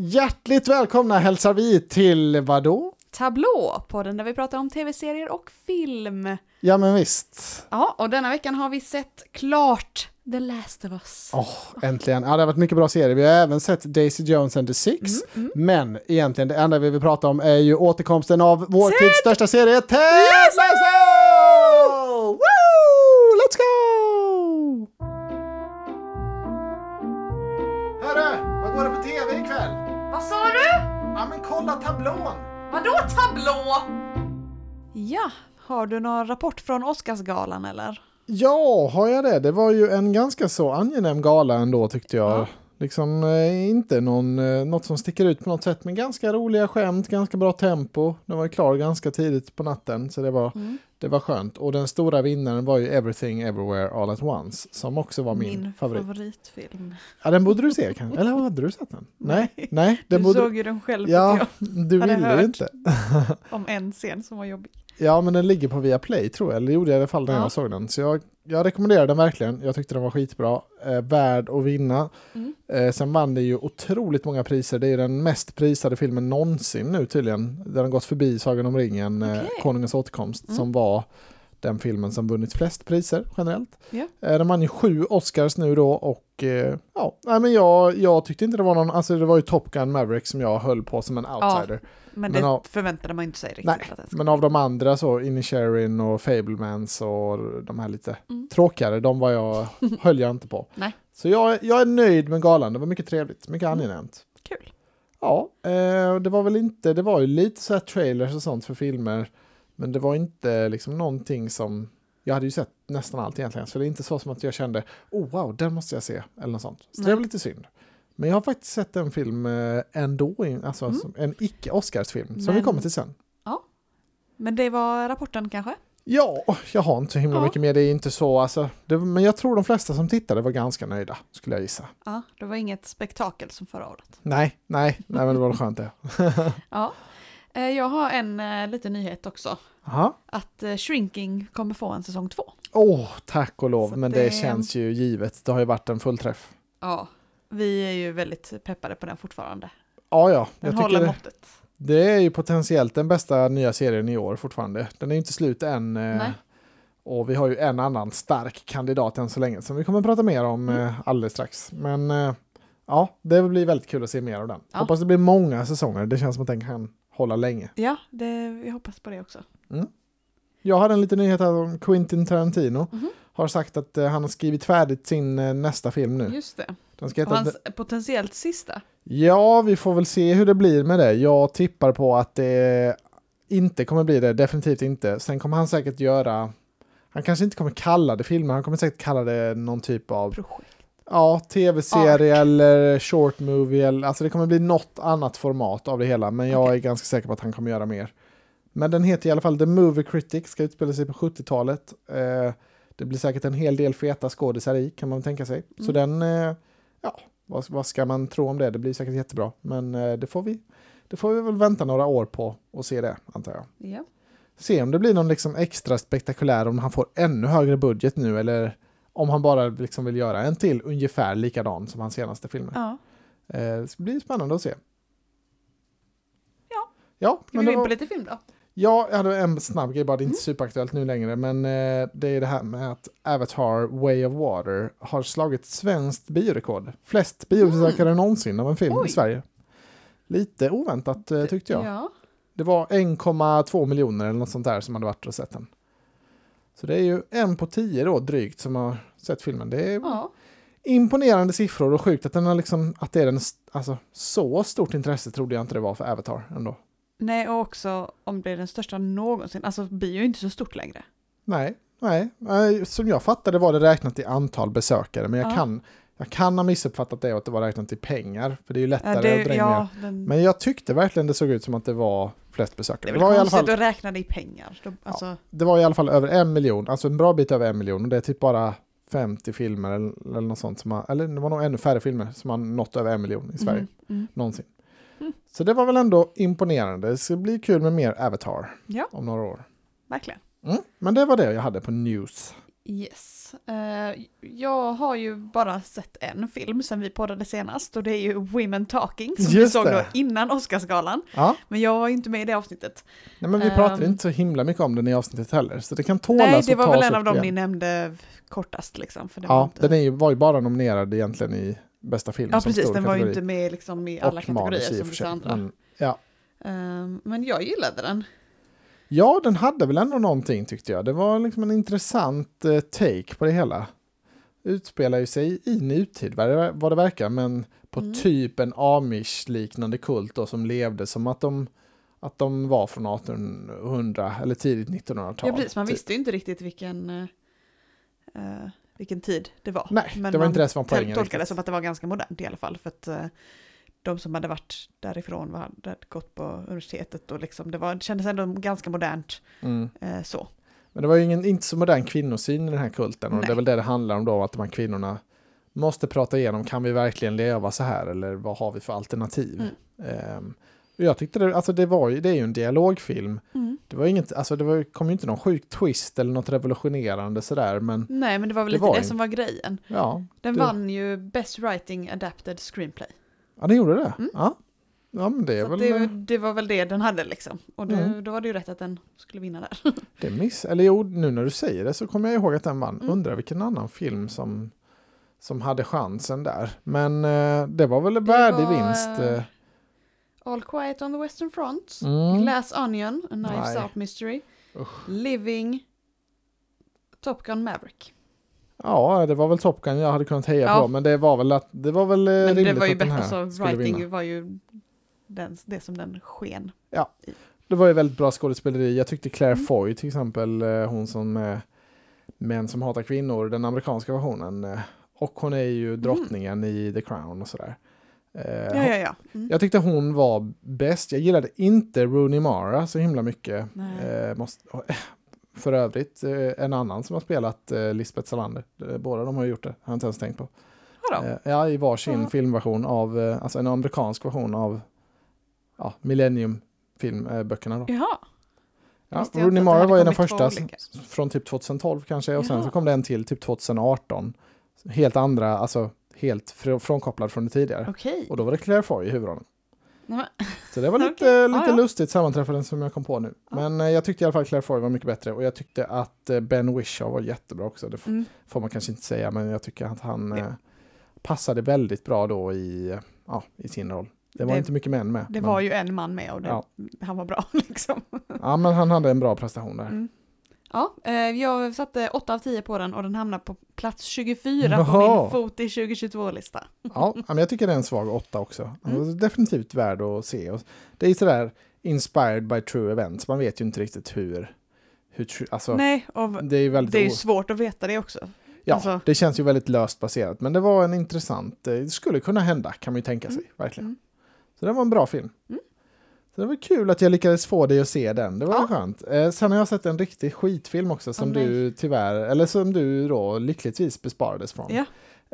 Hjärtligt välkomna hälsar vi till vadå? Tablå, podden där vi pratar om tv-serier och film. Ja men visst. Ja, och denna veckan har vi sett klart The Last of Us. Åh, äntligen. Ja, det har varit mycket bra serier. Vi har även sett Daisy Jones and the Six. Mm, Men egentligen det enda vi vill prata om är ju återkomsten av vår Ted tids största serie, Ted Lasso! Vad sa du? Ja men kolla tablån! Vadå tablå? Ja, har du någon rapport från Oscarsgalan eller? Ja, har jag det? Det var ju en ganska så angenäm gala ändå tyckte jag. Ja. Liksom eh, inte någon, eh, något som sticker ut på något sätt, men ganska roliga skämt, ganska bra tempo. Den var ju klar ganska tidigt på natten, så det var, Mm. det var skönt. Och den stora vinnaren var ju Everything Everywhere All At Once, som också var min, favorit. favoritfilm. Ja, den borde du se kanske? Eller hade du sett den? Nej, nej. Du Den borde... såg ju den själv Ja, du ville ju inte. om en scen som var jobbig. Ja, men den ligger på Viaplay tror jag, eller gjorde jag i alla fall när Ja. jag såg den. Så jag, jag rekommenderar den verkligen. Jag tyckte den var skitbra. Eh, värd att vinna. Mm. Eh, sen vann det ju otroligt många priser. Det är den mest prisade filmen någonsin nu tydligen. Den har gått förbi Sagan om ringen, eh, Okej. Konungens återkomst, Mm. som var den filmen som vunnit flest priser generellt. Ja. Eh, den vann ju sju Oscars nu då och eh, ja, nej, men jag, jag tyckte inte det var någon, alltså det var ju Top Gun Maverick som jag höll på som en outsider. Men, Men det ja. förväntade man inte sig riktigt. Nej, att Men av de andra så, Inisherin och Fablemans och de här lite Mm. tråkigare, de var jag, höll jag inte på. Nej. Så jag, jag är nöjd med galan, det var mycket trevligt, mycket Mm. angenämt. Kul. Ja, eh, det var väl inte, det var ju lite så här trailers och sånt för filmer, men det var inte liksom någonting som, jag hade ju sett nästan allt egentligen, så det är inte så som att jag kände, oh wow, den måste jag se, eller något sånt. Så det Nej. var lite synd. Men jag har faktiskt sett en film eh, ändå, alltså Mm. en icke-Oscarsfilm, som vi kommer till sen. Men det var rapporten kanske? Ja, jag har inte så himla Ja. mycket mer. Det är inte så, alltså, det, men jag tror de flesta som tittade var ganska nöjda, skulle jag gissa. Ja, det var inget spektakel som förra året. Nej, nej, nej men det var skönt det. Ja. Eh, Jag har en eh, liten nyhet också. Jaha. Att eh, Shrinking kommer få en säsong två. Åh, tack och lov, Så men det... det- känns ju givet. Det har ju varit en fullträff. Ja. Vi är ju väldigt peppade på den fortfarande. Ja, ja, Den jag håller måttet. det är ju potentiellt den bästa nya serien i år fortfarande. Den är ju inte slut än. eh, Nej. Och vi har ju en annan stark kandidat än så länge som vi kommer att prata mer om Mm. eh, alldeles strax. Men ja, det blir väldigt kul att se mer av den. Ja. Hoppas det blir många säsonger. Det känns som att den kan hålla länge. Ja, det, vi hoppas på det också. Jag hade en liten nyhet här om Quentin Tarantino. Mhm. Har sagt att eh, han har skrivit färdigt sin eh, nästa film nu. Just det. Den ska Och heta hans potentiellt sista. Ja, vi får väl se hur det blir med det. Jag tippar på att det inte kommer bli det, definitivt inte. Sen kommer han säkert göra, han kanske inte kommer kalla det filmer, han kommer säkert kalla det någon typ av projekt. Ja, tv-serie eller short movie, eller, alltså det kommer bli något annat format av det hela, men jag Okej. är ganska säker på att han kommer göra mer. Men den heter i alla fall The Movie Critic, ska utspela sig på 70-talet. Eh, det blir säkert en hel del feta skådisar i, kan man tänka sig. Så Mm. den, eh, ja, vad, vad ska man tro om det? Det blir säkert jättebra, men eh, det får vi det får vi väl vänta några år på och se det, antar jag. Ja. Se om det blir någon liksom extra spektakulär, om han får ännu högre budget nu, eller om han bara liksom vill göra en till ungefär likadan som hans senaste filmer. ja. Eh, det blir spännande att se. Ja. Ja, Ska vi gå in var, på lite film då? ja, jag hade en snabb grej bara, det är inte Mm. superaktuellt nu längre, men eh, det är det här med att Avatar Way of Water har slagit svenskt biorekord. Flest biobesökare någonsin av en film Mm. Oj. i Sverige. Lite oväntat eh, tyckte jag. Ja. Det var 1,2 miljoner eller något sånt där som hade varit och sett den. Så det är ju en på tio då drygt som har sett filmen. Det är ja. imponerande siffror och sjukt att den har liksom, att det är den, alltså så stort intresse trodde jag inte det var för Avatar ändå. Nej, och också om det är den största någonsin. Alltså bio är ju inte så stort längre. Nej, nej, som jag fattade var det räknat i antal besökare, men jag Ja. kan, jag kan ha missuppfattat det och att det var räknat i pengar, för det är ju lättare Ja, att det, dränga. ja, den, Men jag tyckte verkligen det såg ut som att det var flest det besökare. Det väl var, i alla konstigt fall, att räkna det i pengar. Alltså, det var i alla fall över en miljon, alltså en bra bit över en miljon. Och det är typ bara 50 filmer eller, eller något sånt, som har, eller det var nog ännu färre filmer som har nått över en miljon i Sverige mm, mm. någonsin. Mm. Så det var väl ändå imponerande. Det ska bli kul med mer Avatar Ja, om några år. verkligen. Mm. Men det var det jag hade på news. Yes. Eh, jag har ju bara sett en film sen vi poddade senast och det är ju Women Talking som vi Just såg det. då innan Oscarsgalan. Ja, Men jag var ju inte med i det avsnittet. nej, men vi pratade Ehm. inte så himla mycket om den i avsnittet heller, så det kan tålas Nej, det var väl en av dem igen. ni nämnde kortast liksom. För Ja, inte... den är ju, var ju bara nominerad egentligen i bästa film. ja precis, den var ju inte med liksom i alla Och kategorier som vissa andra. Men, ja. Ehm, men jag gillade den. Ja, den hade väl ändå någonting tyckte jag. Det var liksom en intressant eh, take på det hela. Utspelar ju sig i nutid vad det, vad det verkar, men på Mm. typ en amish-liknande kult då, som levde som att de, att de var från 1800 eller tidigt 1900-tal. Ja precis, man typ. visste ju inte riktigt vilken, eh, eh, vilken tid det var. Nej, Men det var man inte det som var poängen. tolkade det som att det var ganska modernt i alla fall. För att eh, de som hade varit därifrån var, hade gått på universitetet och liksom, det, var, det kändes ändå ganska modernt Mm. eh, så. Men det var ju ingen, inte så modern kvinnosyn i den här kulten och det är Nej. väl det det handlar om då, att de här kvinnorna måste prata igenom, kan vi verkligen leva så här eller vad har vi för alternativ? Mm. Och jag tyckte det, alltså det var ju, det är ju en dialogfilm. Det var inget, alltså det var, kom ju inte någon sjuk twist eller något revolutionerande sådär, men Nej, men det var väl Det lite var det ju- som var grejen. ja, Den det- vann ju Best Writing Adapted Screenplay. Ja det gjorde det. Mm. Ja. ja, men det är Så väl, det, det, det var väl det den hade liksom. Och det, Mm. då var det ju rätt att den skulle vinna där. det miss, eller jo, nu när du säger det så kommer jag ihåg att den vann. Mm. Undrar vilken annan film som, som hade chansen där. Men eh, det var väl en värdig var, vinst. eh, eh. All Quiet on the Western Front, Mm. Glass Onion, A Knives Nej. Out Mystery, Usch. Living, Top Gun Maverick. Ja, det var väl Top Gun jag hade kunnat heja Ja. på, men det var väl, att, det var väl eh, Men rimligt det var ju att den bättre, här alltså skulle writing vinna. var ju den, det som den sken. Det var ju väldigt bra skådespeleri. Jag tyckte Claire Mm. Foy till exempel, eh, hon som eh, Män som hatar kvinnor, den amerikanska versionen. Och hon är ju drottningen i The Crown och sådär. Mm. Ja, ja, ja. Mm. Jag tyckte hon var bäst. Jag gillade inte Rooney Mara så himla mycket. Eh, måste, för övrigt, eh, en annan som har spelat eh, Lisbeth Salander. Eh, Båda de har gjort det, har jag inte ens tänkt på. Eh, ja, i varsin Ja. filmversion av, alltså en amerikansk version av ja, Millennium filmböckerna då. Jaha. Ja, Rooney Mara var ju den första från typ 2012 kanske och sen Jaha. så kom det en till typ 2018. Helt andra, alltså helt fr- frånkopplad från det tidigare. Okej. Och då var det Claire Foy i huvudrollen. Nej, Så det var lite, Okej. Ja, lite ja. lustigt sammanträffande som jag kom på nu. Ja. Men eh, jag tyckte i alla fall Claire Foy var mycket bättre och jag tyckte att eh, Ben Whishaw var jättebra också. Det Mm. får man kanske inte säga men jag tycker att han eh, passade väldigt bra då i, eh, ja, i sin roll. Det var Det- inte mycket män med. Det men, var ju en man med och det, Ja. han var bra liksom. Ja men han hade en bra prestation där. Mm. Ja, eh, jag satte 8 av 10 på den och den hamnar på plats 24 på Jaha. min Fot i 2022-lista. Ja, men jag tycker det är en svag åtta också. Mm. Definitivt värd att se. Det är sådär inspired by true events. Man vet ju inte riktigt hur... hur alltså, Nej, det är väldigt... det är svårt att veta det också. ja, alltså- det känns ju väldigt löst baserat. Men det var en intressant... eh, Det skulle kunna hända, kan man ju tänka sig. Mm. Verkligen. Mm. Så det var en bra film. Mm. Så det var kul att jag lyckades få dig att se den. Det var Ja. skönt. Eh, sen har jag sett en riktig skitfilm också som nej. du tyvärr, eller som du då lyckligtvis besparades från. Ja.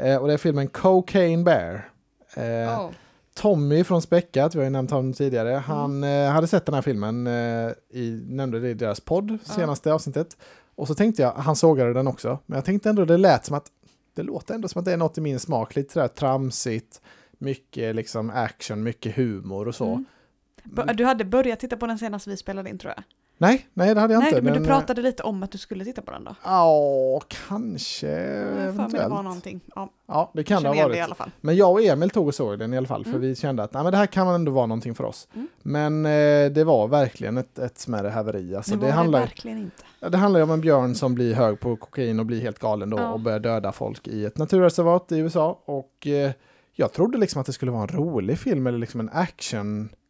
Eh, och det är filmen Cocaine Bear. Eh, Ja. Tommy från Späckat, vi har ju nämnt honom tidigare, han eh, hade sett den här filmen, eh, i, nämnde det i deras podd, senaste avsnittet. Och så tänkte jag, han sågade den också, men jag tänkte ändå det lät som att, det låter ändå som att det är något i min smak, lite sådär tramsigt, mycket liksom action, mycket humor och så. Mm. B- Du hade börjat titta på den senast vi spelade in tror jag. Nej, nej det hade jag Nej, inte. men den, du pratade lite om att du skulle titta på den då. Ja, kanske, mig det var eventuellt. någonting. Ja, Ja, det kan det ha varit. det i alla fall. Men jag och Emil tog och såg den i alla fall, för Mm. vi kände att nej, men det här kan ändå vara någonting för oss. Mm. Men eh, det var verkligen ett, ett smärre haveri. Alltså, det det, handlar, det verkligen inte. det handlar om en björn som blir hög på kokain och blir helt galen då Ja. och börjar döda folk i ett naturreservat i USA. Och eh, jag trodde liksom att det skulle vara en rolig film eller liksom en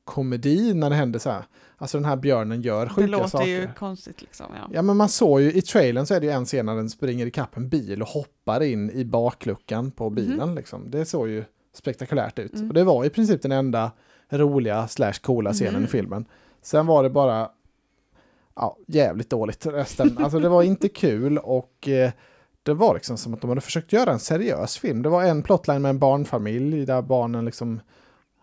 actionkomedi när det hände så här. Alltså den här björnen gör Det sjuka låter saker. ju konstigt liksom. Ja. Ja men man såg ju i trailern så är det ju en scen när den springer ikapp en bil och hoppar in i bakluckan på bilen liksom. Det såg ju spektakulärt ut. Mm. Och det var i princip den enda roliga slash coola scenen Mhm. i filmen. Sen var det bara ja, jävligt dåligt resten. Alltså det var inte kul och eh, det var liksom som att de hade försökt göra en seriös film. Det var en plotline med en barnfamilj där barnen liksom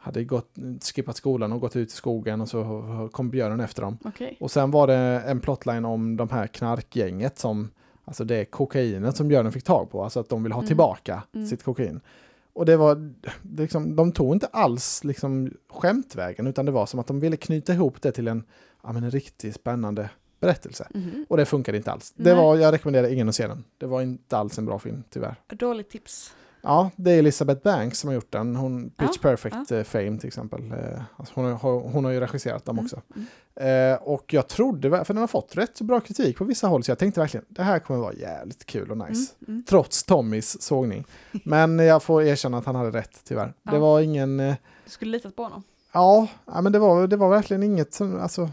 hade gått, skippat skolan och gått ut i skogen och så kom björnen efter dem. Okej. Och sen var det en plotline om de här knarkgänget som Alltså det kokainet som björnen fick tag på, alltså att de vill ha Mm. tillbaka Mm. sitt kokain. Och det var, det liksom, de tog inte alls liksom skämtvägen, utan det var som att de ville knyta ihop det till en, ja, men en riktigt spännande berättelse. Mhm. Och det funkade inte alls. Det var, jag rekommenderar ingen att se den. Det var inte alls en bra film, tyvärr. Dåligt tips. Ja, det är Elizabeth Banks som har gjort den. Hon, Pitch Ja, Perfect eh, Fame till exempel. Eh, Alltså hon, har, hon har ju regisserat dem Mm, också. mm. Eh, och jag trodde, för den har fått rätt så bra kritik på vissa håll, så jag tänkte verkligen det här kommer vara jävligt kul och nice. Mm, mm. Trots Tommys sågning. Men jag får erkänna att han hade rätt tyvärr. Ja. Det var ingen, eh, Du skulle litat på honom. ja, ja, men det var, det var verkligen inget, som- alltså,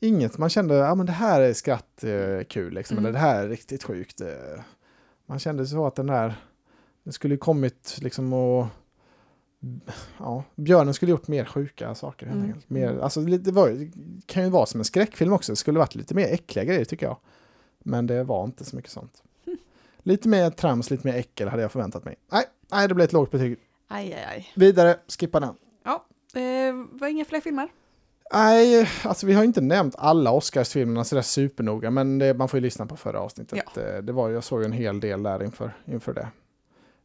inget man kände, ja men det här är skrattkul eh, liksom, Mm. eller det här är riktigt sjukt. Eh, man kände så att den där, det skulle ju kommit liksom och Ja, björnen skulle gjort mer sjuka saker helt Mm. enkelt. Mer, alltså, det, var, det kan ju vara som en skräckfilm också. Det skulle varit lite mer äckliga grejer tycker jag. Men det var inte så mycket sånt. Hm. Lite mer trams, lite mer äckel hade jag förväntat mig. Nej, nej det blev ett lågt betyg. Aj, aj, aj. Vidare, skippa den. Eh, var inga fler filmer? Nej, alltså vi har inte nämnt alla Oscarsfilmerna sådär supernoga, men det, man får ju lyssna på förra avsnittet. Eh, Det var, jag såg en hel del där inför, inför det.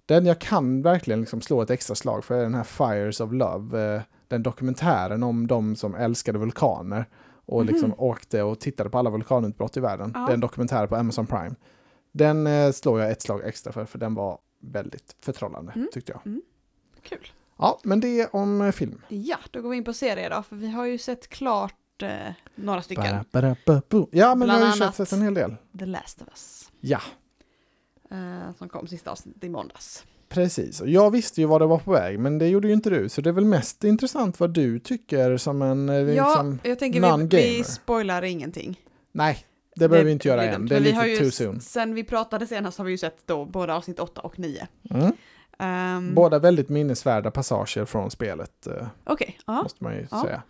Den jag kan verkligen liksom slå ett extra slag för är den här Fires of Love, eh, den dokumentären om de som älskade vulkaner och liksom Mhm. åkte och tittade på alla vulkanutbrott i världen. Ja. Det är en dokumentär på Amazon Prime. Den eh, slår jag ett slag extra för, för den var väldigt förtrollande, Mm. tyckte jag. Kul. Ja, men det om eh, film. Ja, då går vi in på serier då, för vi har ju sett klart eh, några stycken. Bara, ba, bo. Ja, men Bland jag har ju annat- sett en hel del. The Last of Us. Ja, Eh, som kom sista avsnittet i måndags. precis. Och jag visste ju vad det var på väg, men det gjorde ju inte du. Så det är väl mest intressant vad du tycker som en... eh, Ja, Liksom... jag tänker vi, vi spoilar ingenting. Nej, det behöver vi inte göra än. Det är lite ju, too soon. Sen vi pratade senast har vi ju sett då både avsnitt 8 och 9. Mm. Um, Båda väldigt minnesvärda passager från spelet, eh, Okej, ja. måste man ju Ja. säga.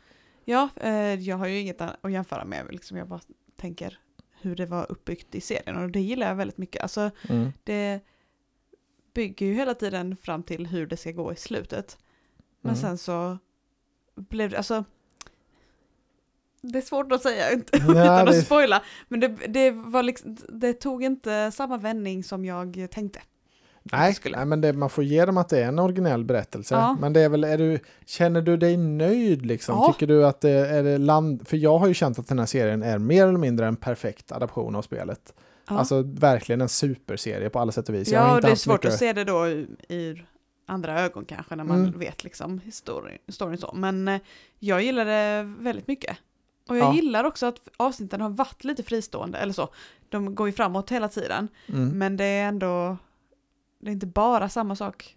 Ja, eh, jag har ju inget att jämföra med. Liksom jag bara tänker hur det var uppbyggt i serien och det gillar jag väldigt mycket. Alltså Mm. det bygger ju hela tiden fram till hur det ska gå i slutet. Men Mm. sen så blev det, alltså det är svårt att säga inte, Ja, utan att spoila. Men det, det, var liksom, det tog inte samma vändning som jag tänkte. Nej, nej, men det, man får ge dem att det är en originell berättelse. Ja. Men det är väl, är du, känner du dig nöjd liksom? Ja. Tycker du att det är det land... För jag har ju känt att den här serien är mer eller mindre en perfekt adaption av spelet. Ja, Alltså verkligen en superserie på alla sätt och vis. Ja och det är svårt mycket- att se det då ur, ur andra ögon kanske när man Mm. vet liksom historien, storyn så. Men eh, jag gillar det väldigt mycket. Och jag Ja. gillar också att avsnitten har varit lite fristående, eller så. De går ju framåt hela tiden. Mm. Men det är ändå, det är inte bara samma sak.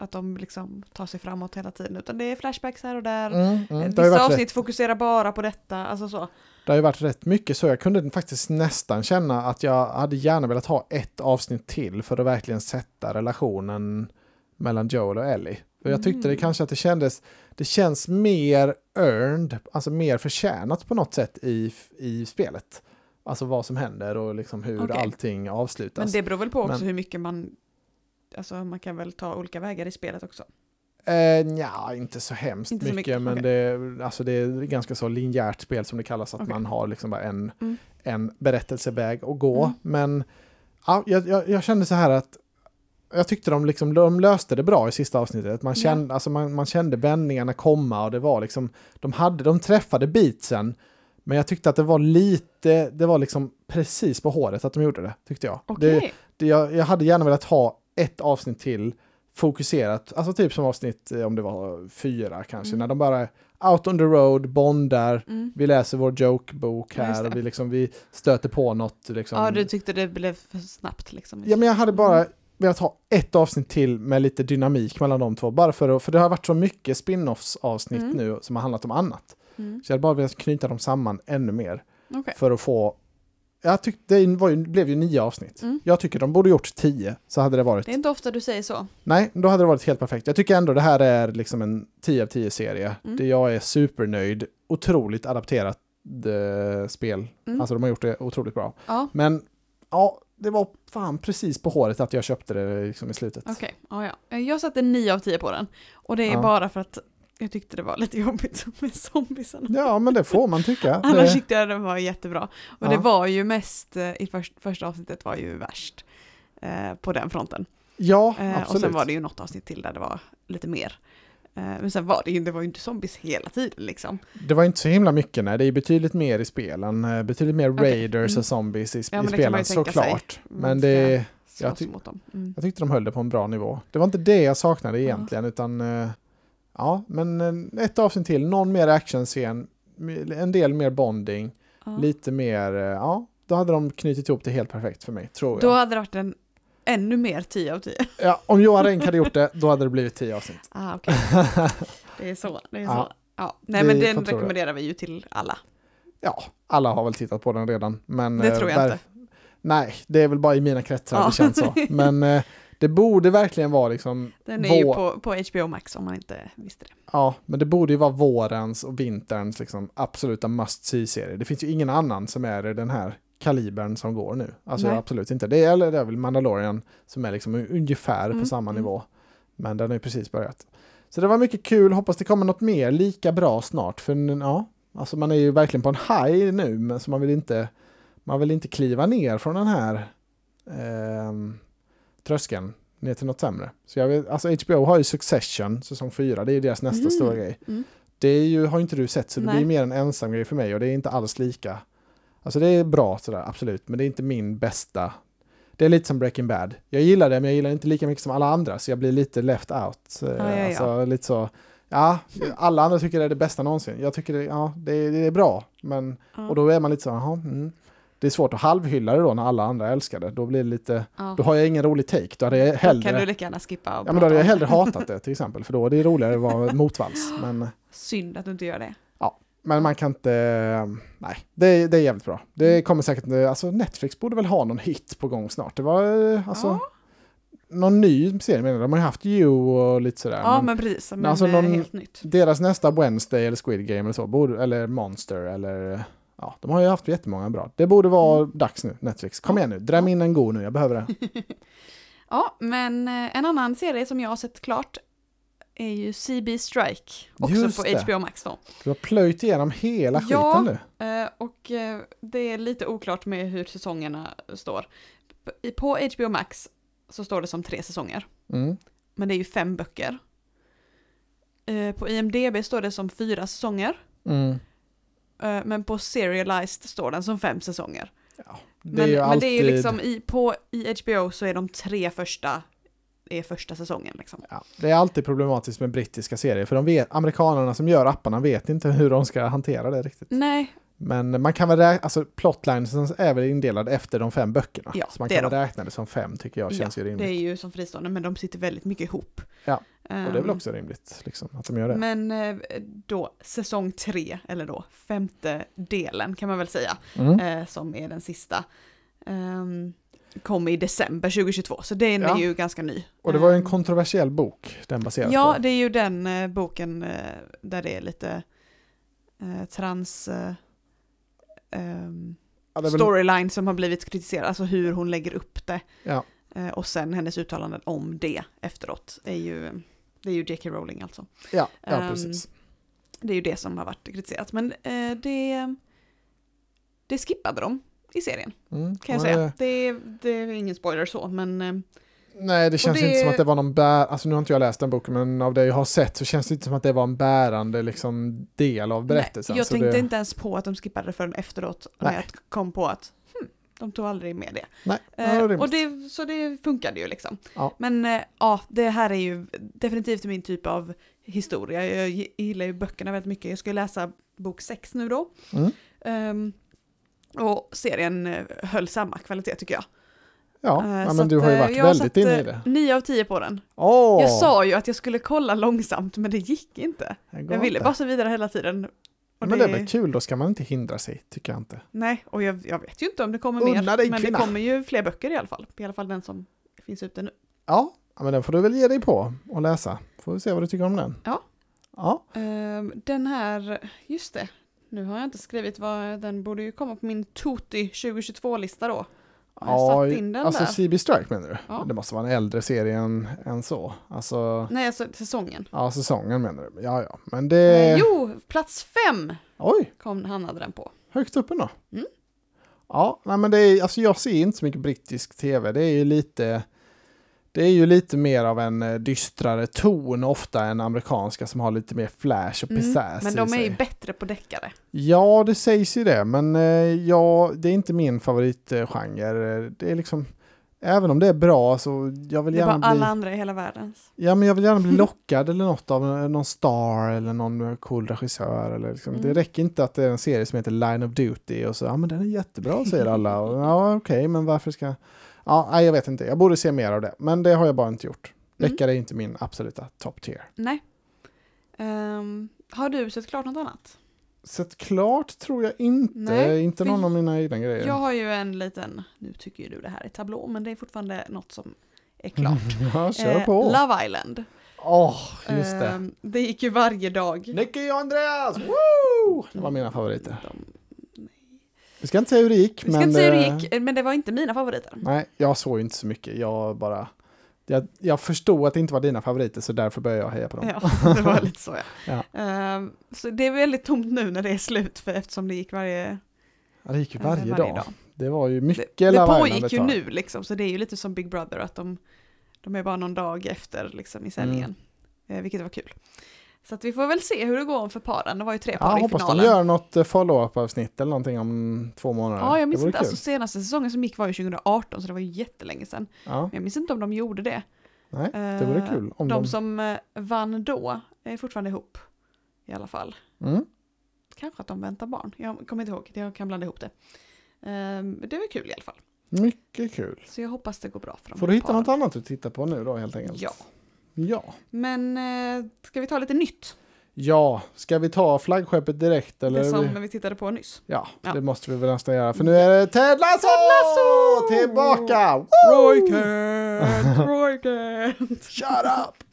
Att de liksom tar sig framåt hela tiden, utan det är flashbacks här och där. Mm, mm. Det, Vissa avsnitt rätt, fokuserar bara på detta, alltså så. det har ju varit rätt mycket så. Jag kunde faktiskt nästan känna att jag hade gärna velat ha ett avsnitt till för att verkligen sätta relationen mellan Joel och Ellie. För jag tyckte det Mm. kanske att det kändes, det känns mer earned, alltså mer förtjänat på något sätt i, i spelet. Alltså vad som händer och liksom hur Okej. allting avslutas. Men det beror väl på också Men- hur mycket man, alltså man kan väl ta olika vägar i spelet också. Eh, ja, inte så hemskt Inte så mycket, mycket, men okej. det, alltså det är ganska så linjärt spel som det kallas, att Okej. man har liksom bara en, Mm. en berättelseväg att gå. Mm. Men ja, jag, jag, kände så här att jag tyckte de, liksom, de löste det bra i sista avsnittet. Man kände, alltså man, man kände vändningarna komma och det var liksom, de, hade, de träffade beatsen, men jag tyckte att det var lite, det var liksom precis på håret att de gjorde det, tyckte jag. Okej. Det, det, jag, jag hade gärna velat ha ett avsnitt till fokuserat, alltså typ som avsnitt, eh, om det var fyra kanske, Mm. när de bara out on the road, bondar, Mm. vi läser vår jokebok här och vi, liksom, vi stöter på något. Liksom. Ja, du tyckte det blev för snabbt liksom. Ja, men jag hade bara Mm. velat ha ett avsnitt till med lite dynamik mellan de två, bara för för det har varit så mycket spin-offs avsnitt Mm. nu som har handlat om annat. Mm. Så jag hade bara velat knyta dem samman ännu mer Okej. för att få jag tyckte det var ju, blev ju nio avsnitt. Mm. Jag tycker de borde gjort tio, så hade det varit... Det är inte ofta du säger så. Nej, då hade det varit helt perfekt. Jag tycker ändå det här är liksom en 10 av 10 serie. Mm. Det jag är supernöjd. Otroligt adapterat eh, spel. Mm. Alltså de har gjort det otroligt bra. Ja, Men ja, det var fan precis på håret att jag köpte det liksom i slutet. okej. Ja, ja. Jag satte 9 av 10 på den. Och det är Ja. bara för att Jag tyckte det var lite jobbigt med zombiesarna. Ja, men det får man tycka. Annars tyckte jag det var jättebra. Och Ja. det var ju mest, eh, i först, första avsnittet var ju värst eh, på den fronten. ja, Eh, och absolut. sen var det ju något avsnitt till där det var lite mer. Eh, men sen var det ju, det var ju inte zombies hela tiden liksom. Det var inte så himla mycket, nej. Det är betydligt mer i spelen. eh, Betydligt mer Okej, raiders mm. och zombies i, Ja, i spelen såklart. Men det, Jag ty-. Mm. jag tyckte de höll det på en bra nivå. Det var inte det jag saknade egentligen, utan eh, ja, men eh, ett avsnitt till, någon mer actionscen, en del mer bonding, Ja. lite mer, eh, ja, då hade de knutit ihop det helt perfekt för mig, tror Då jag. hade det varit en ännu mer 10 av 10. Ja, om Johan Renck hade gjort det, då hade det blivit tio avsnitt. Ah, okej. Det är så. Det är Ja. så. Ja. Nej, men den rekommenderar vi ju till alla. Ja, alla har väl tittat på den redan. Men, Det eh, tror jag ver- inte. Nej, det är väl bara i mina kretsar Ja. det känns så. Men eh, det borde verkligen vara liksom Den är ju vår- på, på HBO Max om man inte visste det. Ja, men det borde ju vara vårens och vinterns liksom absoluta must see-serie. Det finns ju ingen annan som är i den här kalibern som går nu. Alltså absolut inte. Det är, eller det är väl Mandalorian som är liksom ungefär Mm, på samma mm. nivå. Men den har ju precis börjat. Så det var mycket kul, hoppas det kommer något mer lika bra snart. För ja, alltså man är ju verkligen på en high nu, men så man vill inte, man vill inte kliva ner från den här ehm, tröskeln ner till något sämre. Så jag vet, alltså HBO har ju Succession, säsong 4, det är ju deras nästa Mhm. stora grej. Mm. Det är ju, har inte du sett, så det Nej. blir mer en ensam grej för mig och det är inte alls lika. Alltså det är bra sådär, absolut, men det är inte min bästa. Det är lite som Breaking Bad. Jag gillar det, men jag gillar inte lika mycket som alla andra, så jag blir lite left out. Eh, ja, ja. Alltså lite så, ja, alla andra tycker det är det bästa någonsin. Jag tycker det, ja, det, är- det är bra, men, Ja. och då är man lite så, jaha, mm. Det är svårt att halvhylla det då när alla andra älskar det. Då blir det lite, Ja. då har jag ingen rolig take. Då hade jag Då hellre... kan du lika gärna skippa Ja men då hade jag hellre hatat det till exempel, för då är det roligare att vara motvalls. Men, Synd att du inte gör det. men man kan inte, nej, det, är- det är jävligt bra. Mm. Det kommer säkert, alltså Netflix borde väl ha någon hit på gång snart. Det var eh, alltså, Ja. någon ny serie menar. De har ju haft You och lite sådär. Ja, men men precis. Men alltså någon- helt nytt. Deras nästa Wednesday eller Squid Game eller så, borde, eller Monster eller Ja, de har ju haft jättemånga bra. Det borde vara dags nu, Netflix. Kom Mm. Ja. igen nu, dräm in en god nu, jag behöver det. Ja, men eh, en annan serie som jag har sett klart är ju CB Strike. Också Just på det. HBO Max då. Du har plöjt igenom hela Ja. skiten nu. Eh, och eh, det är lite oklart med hur säsongerna står. På HBO Max så står det som tre säsonger. Mm. Men det är ju fem böcker. På IMDB står det som fyra säsonger. Mm. Eh, men på Serialized står den som fem säsonger. Det Men, men alltid... det är ju liksom i, på, i HBO så är de tre första är första säsongen liksom. Ja, det är alltid problematiskt med brittiska serier, för de vet, amerikanerna som gör apparna vet inte hur de ska hantera det riktigt. Nej, Men man kan väl räkna, alltså plotlinesen är väl indelad efter de fem böckerna. Ja, så man det kan väl räkna det som fem tycker jag känns ja, ju det rimligt. är ju som fristående men de sitter väldigt mycket ihop. Ja, Och det är väl Ehm, också rimligt liksom, att de gör det. Men eh, då säsong tre, eller då femte delen kan man väl säga, Mm. eh, som är den sista, um, kom i december 2022, så den Ja. är ju ganska ny. Och det var ju en Ehm, kontroversiell bok den baseras Ja, på. det är ju den eh, boken där det är lite eh, trans ehm, Ja, väl, storyline som har blivit kritiserad, alltså hur hon lägger upp det. Ja. Eh, och sen hennes uttalanden om det efteråt är ju, det är ju J.K. Rowling alltså. ja, ja Ehm, precis. Det är ju det som har varit kritiserat, men eh, det, det skippade de i serien, Mm. kan jag säga. Det, det är ingen spoiler så, men eh, Nej, det känns det- inte som att det var någon bär... Alltså nu har inte jag läst den boken, men av det jag har sett så känns det inte som att det var en bärande liksom, del av berättelsen. nej, jag tänkte det... inte ens på att de skippade det förrän efteråt, när jag kom på att hm, de tog aldrig med det. Nej, ja, Eh, och det, så det funkade ju liksom. Ja. Men eh, ja, det här är ju definitivt min typ av historia. Jag gi- gillar ju böckerna väldigt mycket. Jag ska läsa bok sex nu då. Mm. Ehm, och serien eh, höll samma kvalitet tycker jag. Ja, Eh, ja men du har ju eh, varit väldigt inne i eh, det. 9 av 10 på den. Åh! Jag sa ju att jag skulle kolla långsamt men det gick inte. Jag, Jag ville bara så vidare hela tiden. Men det är väl kul, då ska man inte hindra sig, tycker jag inte. Nej, och jag, jag vet ju inte om det kommer Unna mer. dig, men kvinna. det kommer ju fler böcker i alla fall. I alla fall den som finns ute nu. Ja, men den får du väl ge dig på och läsa. Får vi se vad du tycker om den. Ja. Ja, Ehm, den här, just det, nu har jag inte skrivit vad, den borde ju komma på min Toti 2022-lista då. Jag satt in den alltså där? CB Strike menar du? Ja. Det måste vara en äldre serie än, än så. Alltså, Nej, alltså säsongen. ja säsongen menar du? Ja, ja. Men det... Eh, jo, plats fem Oj, kom, hamnade den på. högt upp ändå. Mm. Ja, nej, men det är, alltså jag ser inte så mycket brittisk tv. Det är ju lite... Det är ju lite mer av en eh, dystrare ton ofta än amerikanska som har lite mer flash och Mm, pizzazz men i de är ju bättre på deckare. Ja, det sägs ju det, men eh, ja, det är inte min favoritgenre. Det är liksom, även om det är bra så jag vill Det gärna bli, alla andra i hela världen. ja, men jag vill gärna bli lockad eller något av eh, någon star eller någon cool regissör. Eller liksom. Mm. Det räcker inte att det är en serie som heter Line of Duty och så, ja men den är jättebra säger alla. Och, ja, okej, men varför ska, ja, nej, jag vet inte, jag borde se mer av det, men det har jag bara inte gjort. Mm. Deckare är inte min absoluta top tier. Nej. Ehm, har du sett klart något annat? Sett klart tror jag inte, Nej, inte någon av mina egna grejer. Jag har ju en liten, nu tycker ju du det här är tablå, men det är fortfarande något som är klart. Ja, kör Eh, på. Love Island. Åh, just det. Ehm, det gick ju varje dag. Nicky och Andreas! Woo! Det var mina favoriter. De, Vi ska inte säga hur det gick, vi ska men... inte säga hur det eh, gick, men det var inte mina favoriter. Nej, jag såg inte så mycket. Jag bara... Jag, jag förstod att det inte var dina favoriter, så därför började jag heja på dem. Ja, det var lite så ja. Ja. Ehm, så det är väldigt tomt nu när det är slut, för eftersom det gick varje, Ja, det gick ju eh, varje, dag. Det var ju mycket Det, det pågick ju nu liksom, så det är ju lite som Big Brother, att de, de är bara någon dag efter liksom, i sändningen. Mm. Eh, vilket var kul. Så att vi får väl se hur det går för paren. Det var ju tre Ja, par i hoppas de finalen. gör något eh, follow-up-avsnitt eller någonting om två månader. Ja, jag minns inte. kul. Alltså senaste säsongen som gick var ju 2018, så det var ju jättelänge sedan. Ja, Men jag minns inte om de gjorde det. nej, det vore Eh, kul. Om de, de... som eh, vann då är fortfarande ihop. I alla fall. Mm. Kanske att de väntar barn. Jag kommer inte ihåg, jag kan blanda ihop det. Ehm, det var kul i alla fall. Mycket kul. Så jag hoppas det går bra för dem. Får du hitta något annat att titta på nu då helt enkelt? Ja. Ja. Men eh, ska vi ta lite nytt? Ja, ska vi ta flaggskeppet direkt eller? Det som vi tittade på nyss. Ja, Ja. det måste vi väl nästan göra. För nu är det Ted Lasso! Lasso! Tillbaka! Woo! Roykent! Roykent! Shut up!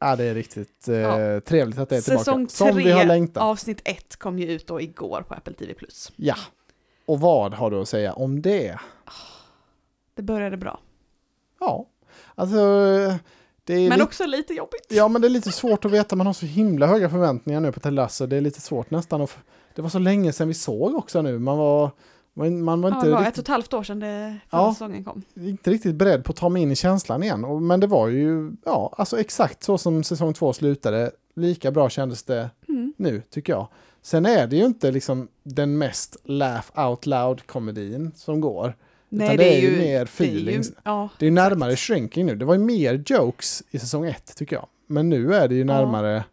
Ja, det är riktigt eh, Ja. trevligt att det är tillbaka. Säsong Som vi har längtat. avsnitt ett kom ju ut då igår på Apple TV+. Ja. Och vad har du att säga om det? Det började bra. Ja, alltså... Men lite, också lite jobbigt. Ja, men det är lite svårt att veta. Man har så himla höga förväntningar nu på Ted Lasso. Det är lite svårt nästan. att Det var så länge sedan vi såg också nu. Man var, man man var Ja, inte det var ett riktigt och ett halvt år sedan det förra Ja. säsongen kom. inte riktigt beredd på att ta mig in i känslan igen. Och, men det var ju, ja, alltså exakt så som säsong två slutade. Lika bra kändes det Mm. nu, tycker jag. Sen är det ju inte liksom den mest laugh out loud-komedin som går. Utan det är ju mer feelings. Det är ju, ja, Det är ju exakt. närmare shrinking nu. Det var ju mer jokes i säsong ett, tycker jag. Men nu är det ju närmare,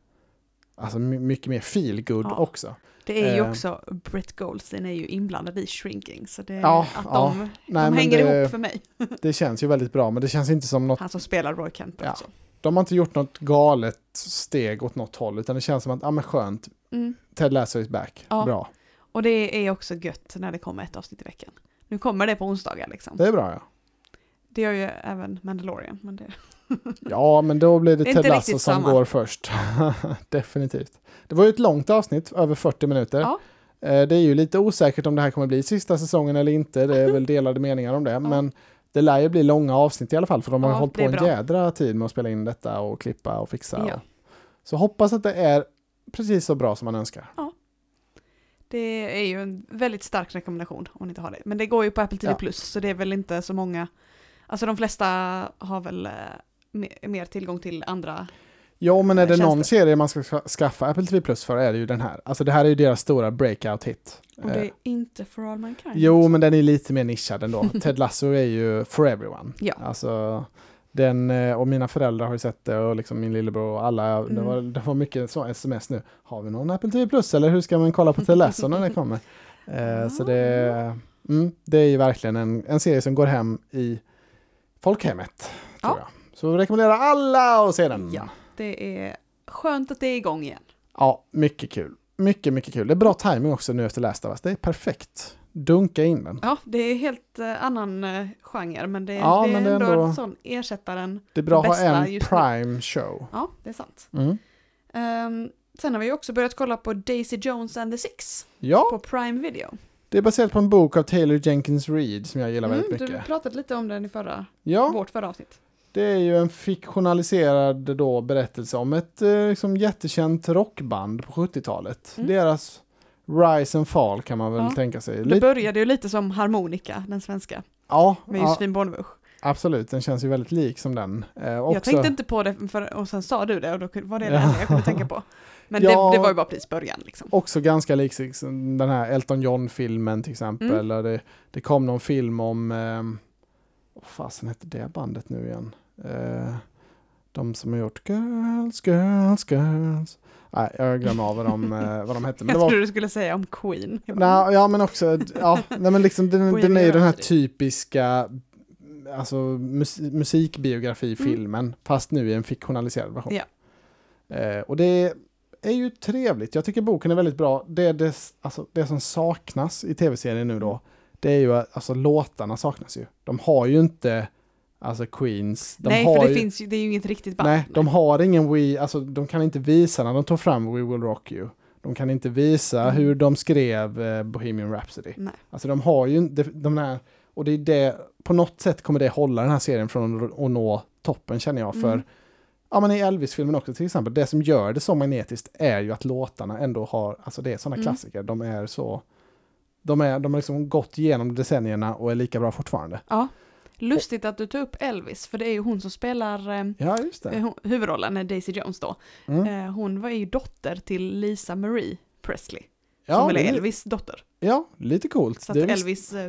alltså my- mycket mer feel good Ja. också. Det är ju Eh. också, Brett Goldstein är ju inblandad i shrinking. Så det, Ja, att ja. de, Nej, de hänger det- ihop för mig. Det känns ju väldigt bra, men det känns inte som något Han som spelar Roy Kent Ja. också. De har inte gjort något galet steg åt något håll, utan det känns som att, ja men skönt, Mm. Ted Lasso is back. Ja. Bra. Och det är också gött när det kommer ett avsnitt i veckan. Nu kommer det på onsdagar liksom. Det är bra ja. Det gör ju även Mandalorian. Men det... Ja, men då blir det, Det Ted Lasso som samma. går först. Definitivt. Det var ju ett långt avsnitt, över 40 minuter. Ja. Eh, Det är ju lite osäkert om det här kommer bli sista säsongen eller inte. Det är väl delade meningar om det. Men det lär ju bli långa avsnitt i alla fall, för de har Ja, hållit på en bra. jädra tid med att spela in detta och klippa och fixa. Ja. Och... Så hoppas att det är precis så bra som man önskar. Det är ju en väldigt stark rekommendation om ni inte har det. Men det går ju på Apple TV+, Ja. Plus så det är väl inte så många. Alltså de flesta har väl eh, mer, tillgång till andra. Ja, men är det Känns någon serie man ska ska- skaffa Apple TV Plus för är det ju den här. Alltså det här är ju deras stora breakout-hit. Och det Eh, är inte For All Mankind. Jo, men den är lite mer nischad ändå. Ted Lasso är ju for everyone. Ja. Alltså, den, eh, och mina föräldrar har ju sett det och liksom min lillebror och alla. Det, Mm. var, det var mycket så sms nu. Har vi någon Apple TV Plus eller hur ska man kolla på Ted Lasso när det kommer? Eh, så det, mm, det är ju verkligen en, en serie som går hem i folkhemmet. Tror Ja. jag. Så rekommenderar alla att se den. Ja. Det är skönt att det är igång igen. Ja, mycket kul. Mycket, mycket kul. Det är bra timing också nu efter Last of Us. Det är perfekt. Dunka in den. Ja, det är helt eh, annan eh, genre men det, Ja, det är men det är ändå, ändå- en sån ersättaren. Det är bra att ha bästa en just nu. prime show. Ja, det är sant. Mm. Ehm, sen har vi också börjat kolla på Daisy Jones and the Six Ja, på Prime Video. Det är baserat på en bok av Taylor Jenkins Reid som jag gillar väldigt Mm, du mycket. pratade lite om den i förra, Ja, vårt förra avsnitt. det är ju en fiktionaliserad då berättelse om ett eh, liksom, jättekänt rockband på 70-talet. Mm. Deras rise and fall kan man väl Ja. tänka sig. Det Lite, började ju lite som Harmonika, den svenska, ja, med ja, Josefin Bornebusch. absolut. Den känns ju väldigt lik som den. Eh, också, Jag tänkte inte på det, för, och sen sa du det och då var det det Ja. enda jag kunde tänka på. Men Ja. det, det var ju bara precis början liksom. Också ganska lik den här Elton John-filmen till exempel. Mm. Eller det, det kom någon film om, eh, vad fasen hette det bandet nu igen? Eh, de som har gjort Girls, Girls, Girls. Nej, jag glömmer av vad de, eh, vad de hette. Men Jag var, trodde du skulle säga om Queen. Bara, nej, ja men också, ja, nej, men liksom den, den är ju den här typiska alltså, mus, musikbiografifilmen, fast nu i en fiktionaliserad version. Ja. Eh, och det är ju trevligt. Jag tycker boken är väldigt bra. Det, det, alltså, det som saknas i tv-serien nu då, det är ju att alltså, låtarna saknas ju. De har ju inte alltså Queens. De Nej, har för det ju, finns ju, det är ju inget riktigt band. Nej, de har ingen We, alltså de kan inte visa när de tog fram We Will Rock You. De kan inte visa Mm. hur de skrev eh, Bohemian Rhapsody. Nej. Alltså de har ju inte, de där, och det är det, på något sätt kommer det hålla den här serien från att, att nå toppen känner jag. För, Mm. ja men i Elvis-filmen också till exempel, det som gör det så magnetiskt är ju att låtarna ändå har, alltså det är sådana Mm. klassiker, de är så, de, är, de har liksom gått igenom decennierna och är lika bra fortfarande. Ja. Lustigt att du tog upp Elvis, för det är ju hon som spelar eh, Ja, eh, hu- huvudrollen, eh, Daisy Jones då. Mm. Eh, hon var ju dotter till Lisa Marie Presley, som Ja, väl är Elvis dotter. ja, lite coolt. Så att Elvis eh,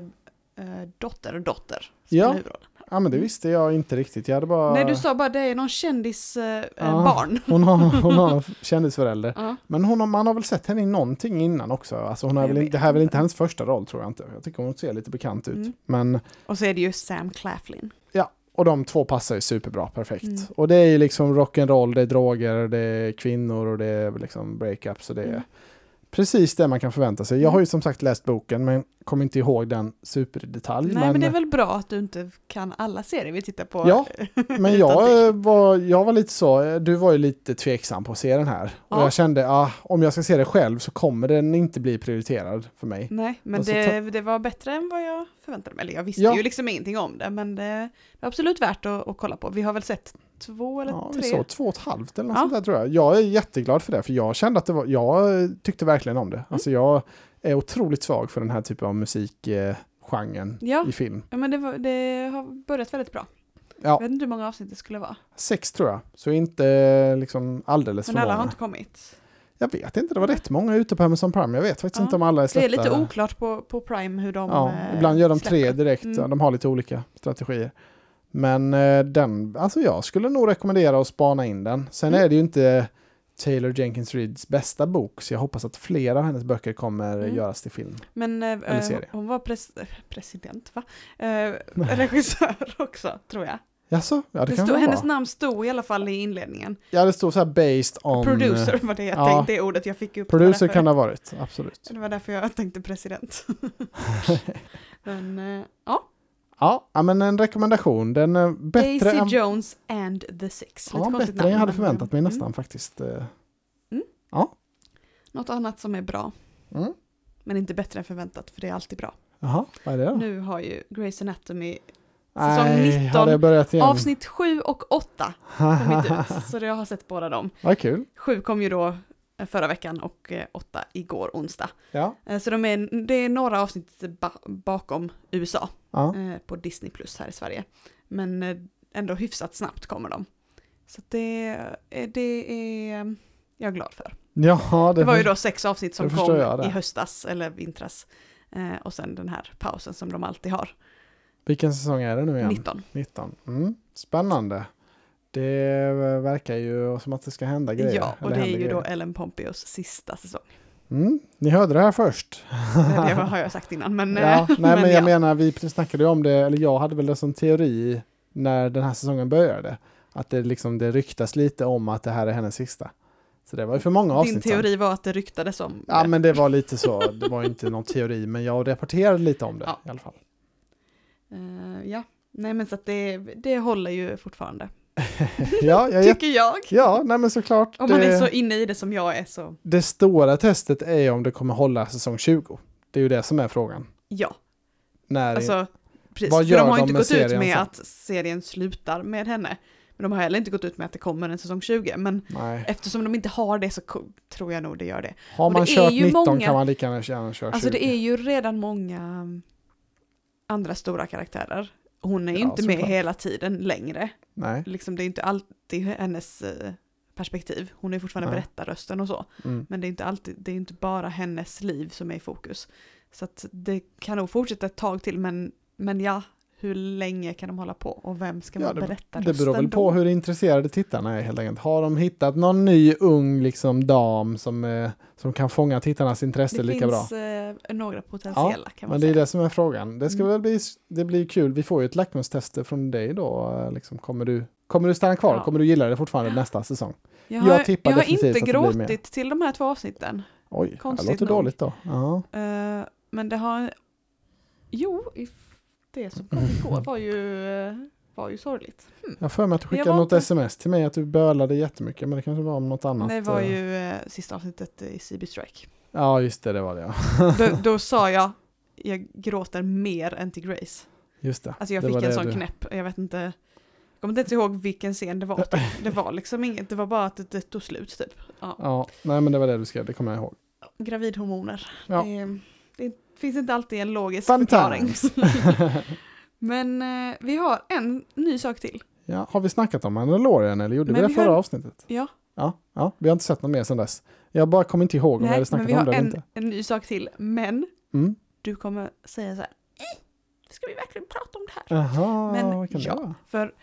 eh, dotter, dotter, Ja. spelar huvudrollen. Ja men det Mm. visste jag inte riktigt. Jag hade bara... Nej, du sa bara det är någon kändis eh, Ja. barn. Hon har, hon har en kändisförälder. Ja. Men hon har, man har väl sett henne i någonting innan också. Alltså hon har Jag väl, det här är väl inte hennes första roll tror jag inte. Jag tycker hon ser lite bekant ut. Mm. Men Och så är det ju Sam Claflin. ja, och de två passar ju superbra, perfekt. Mm. Och det är ju liksom rock'n'roll, det är droger, det är kvinnor och det är liksom breakups. Och det är Mm. Precis det man kan förvänta sig. Jag Mm. har ju som sagt läst boken men kommer inte ihåg den superdetalj. Nej, men, det är väl bra att du inte kan alla serier vi tittar på. Ja, Men jag eh, var, jag var lite så, eh, du var ju lite tveksam på att se den här. Och Ja. jag kände, ah, om jag ska se det själv så kommer den inte bli prioriterad för mig. Nej, men Och så det, det var bättre än vad jag förväntade mig. Eller jag visste Ja. ju liksom ingenting om det, men det är absolut värt att, att kolla på. Vi har väl sett två eller Ja, vi tre? såg två och ett halvt eller något Ja. sånt där tror jag. Jag är jätteglad för det, för jag kände att det var, jag tyckte verkligen om det. Mm. Alltså jag är otroligt svag för den här typen av musikgenren Ja. i film. Ja, men det, var, det har börjat väldigt bra. Ja. Jag vet inte hur många avsnitt det skulle vara. Sex tror jag, så inte liksom alldeles Men för alla många. har inte kommit. Jag vet inte, det var rätt många ute på Amazon Prime. Jag vet faktiskt Ja. inte om alla är Det är släppta. lite oklart på, på Prime hur de Ja, eh, ibland gör de tre släpper. direkt. Mm. De har lite olika strategier. Men eh, den, alltså jag skulle nog rekommendera att spana in den. Sen Mm. är det ju inte Taylor Jenkins Reids bästa bok, så jag hoppas att flera av hennes böcker kommer Mm. göras till film. Men eh, serie. hon var pres eh, president, va? Eh, regissör också, tror jag. Jaså? Ja, det, Det kan stod, hennes vara. namn stod i alla fall i inledningen. Ja, det står så här based on... Producer var det jag ja. tänkte, det ordet jag fick upp. Producer kan det ha varit, absolut. Det var därför jag tänkte president. Men eh, ja, Ja, ja, men en rekommendation. Den är bättre Daisy än... Jones and the Six. Lite Ja, konstigt bättre än jag hade förväntat mig mm. nästan faktiskt. eh. Något annat som är bra, Mm. men inte bättre än förväntat, för det är alltid bra. Jaha, vad är det då? Nu har ju Grey's Anatomy Nej, 19, har det börjat igen? avsnitt 7 och 8 kommit ut, så jag har sett båda dem. Vad kul. 7 kom ju då eh, förra veckan och 8 igår onsdag. Ja. Eh, Så de är, det är några avsnitt ba- bakom USA ja. eh, på Disney Plus här i Sverige. Men eh, ändå hyfsat snabbt kommer de. Så det, eh, det är eh, jag glad för. Ja, det, Det var ju då sex avsnitt som kom i höstas eller vintras. Eh, och sen den här pausen som de alltid har. Vilken säsong är det nu igen? 19. 19. Mm. Spännande. Det verkar ju som att det ska hända grejer. Ja, och det är ju då grejer. Ellen Pompeos sista säsong. Mm. Ni hörde det här först. Det har jag sagt innan, men... ja, nej, men, jag ja. menar, vi snackade ju om det, eller jag hade väl det som teori när den här säsongen började. Att det, liksom, det ryktas lite om att det här är hennes sista. Så det var ju för många Din avsnitt sedan. teori var att det ryktades om Ja, det. men det var lite så. Det var inte någon teori, men jag rapporterade lite om det Ja. i alla fall. Eh, ja, nej men så att det, det håller ju fortfarande. Ja, jag, Tycker jag. ja nej men såklart. Om man det- är så inne i det som jag är så. Det stora testet är om det kommer hålla säsong 20. Det är ju det som är frågan. Ja, När, alltså precis. Vad För gör de har de inte gått ut med sen? att serien slutar med henne. Men de har heller inte gått ut med att det kommer en säsong 20. Men nej. eftersom de inte har det så tror jag nog det gör det. Har man det kört ju 19 många- kan man lika gärna köra 20. Alltså det är ju redan många um, andra stora karaktärer. Hon är ju Ja, inte med såklart. hela tiden längre. Nej. Liksom, det är inte alltid hennes eh, perspektiv. Hon är fortfarande Nej. berättarrösten och så. Mm. Men det är inte alltid, det är inte bara hennes liv som är i fokus. Så att det kan nog fortsätta ett tag till, men, men ja, hur länge kan de hålla på och vem ska Ja, vara det- berättarrösten Det beror väl då? på hur intresserade tittarna är helt enkelt. Har de hittat någon ny ung liksom dam som, eh, som kan fånga tittarnas intresse Det lika bra? finns eh, några potentiella kan man Men det är säga. det som är frågan. Det ska Mm. väl bli, det blir kul. Vi får ju ett lackmustester från dig då. eh, Liksom, kommer, du, kommer du stanna kvar? Ja. Kommer du gilla det fortfarande nästa säsong? Jag har, jag jag har inte det gråtit till de här två avsnitten. Oj, det Konstigt låter nog. dåligt då. Ja. Eh, men det har... Jo, det som kom igår var ju, eh, var ju sorgligt. Jag har för mig att du skickade något inte- sms till mig att du bölade jättemycket, men det kanske var om något annat. Det var eh. ju eh, sista avsnittet i CB Strike. Ja, just det, det var det ja. Då, då sa jag, jag gråter mer än till Grace. Just det. Alltså jag det fick en sån du- knäpp, jag vet inte, jag kommer inte ihåg vilken scen det var. Det var liksom inget, det var bara att det, tog slut typ. Ja. Ja, nej men det var det du skrev, det kommer jag ihåg. Gravidhormoner. Ja. Det finns inte alltid en logisk Fun förklaring. Men eh, vi har en ny sak till. ja, har vi snackat om Mandalorian eller gjorde Men vi det vi förra har- avsnittet? Ja, Ja, ja, vi har inte sett något mer sedan dess. Jag bara kommer inte ihåg om vi hade snackat vi om har det eller en, inte. en ny sak till. Men Mm. du kommer säga så här, "Eh, ska vi verkligen prata om det här? Jaha, Men ja. För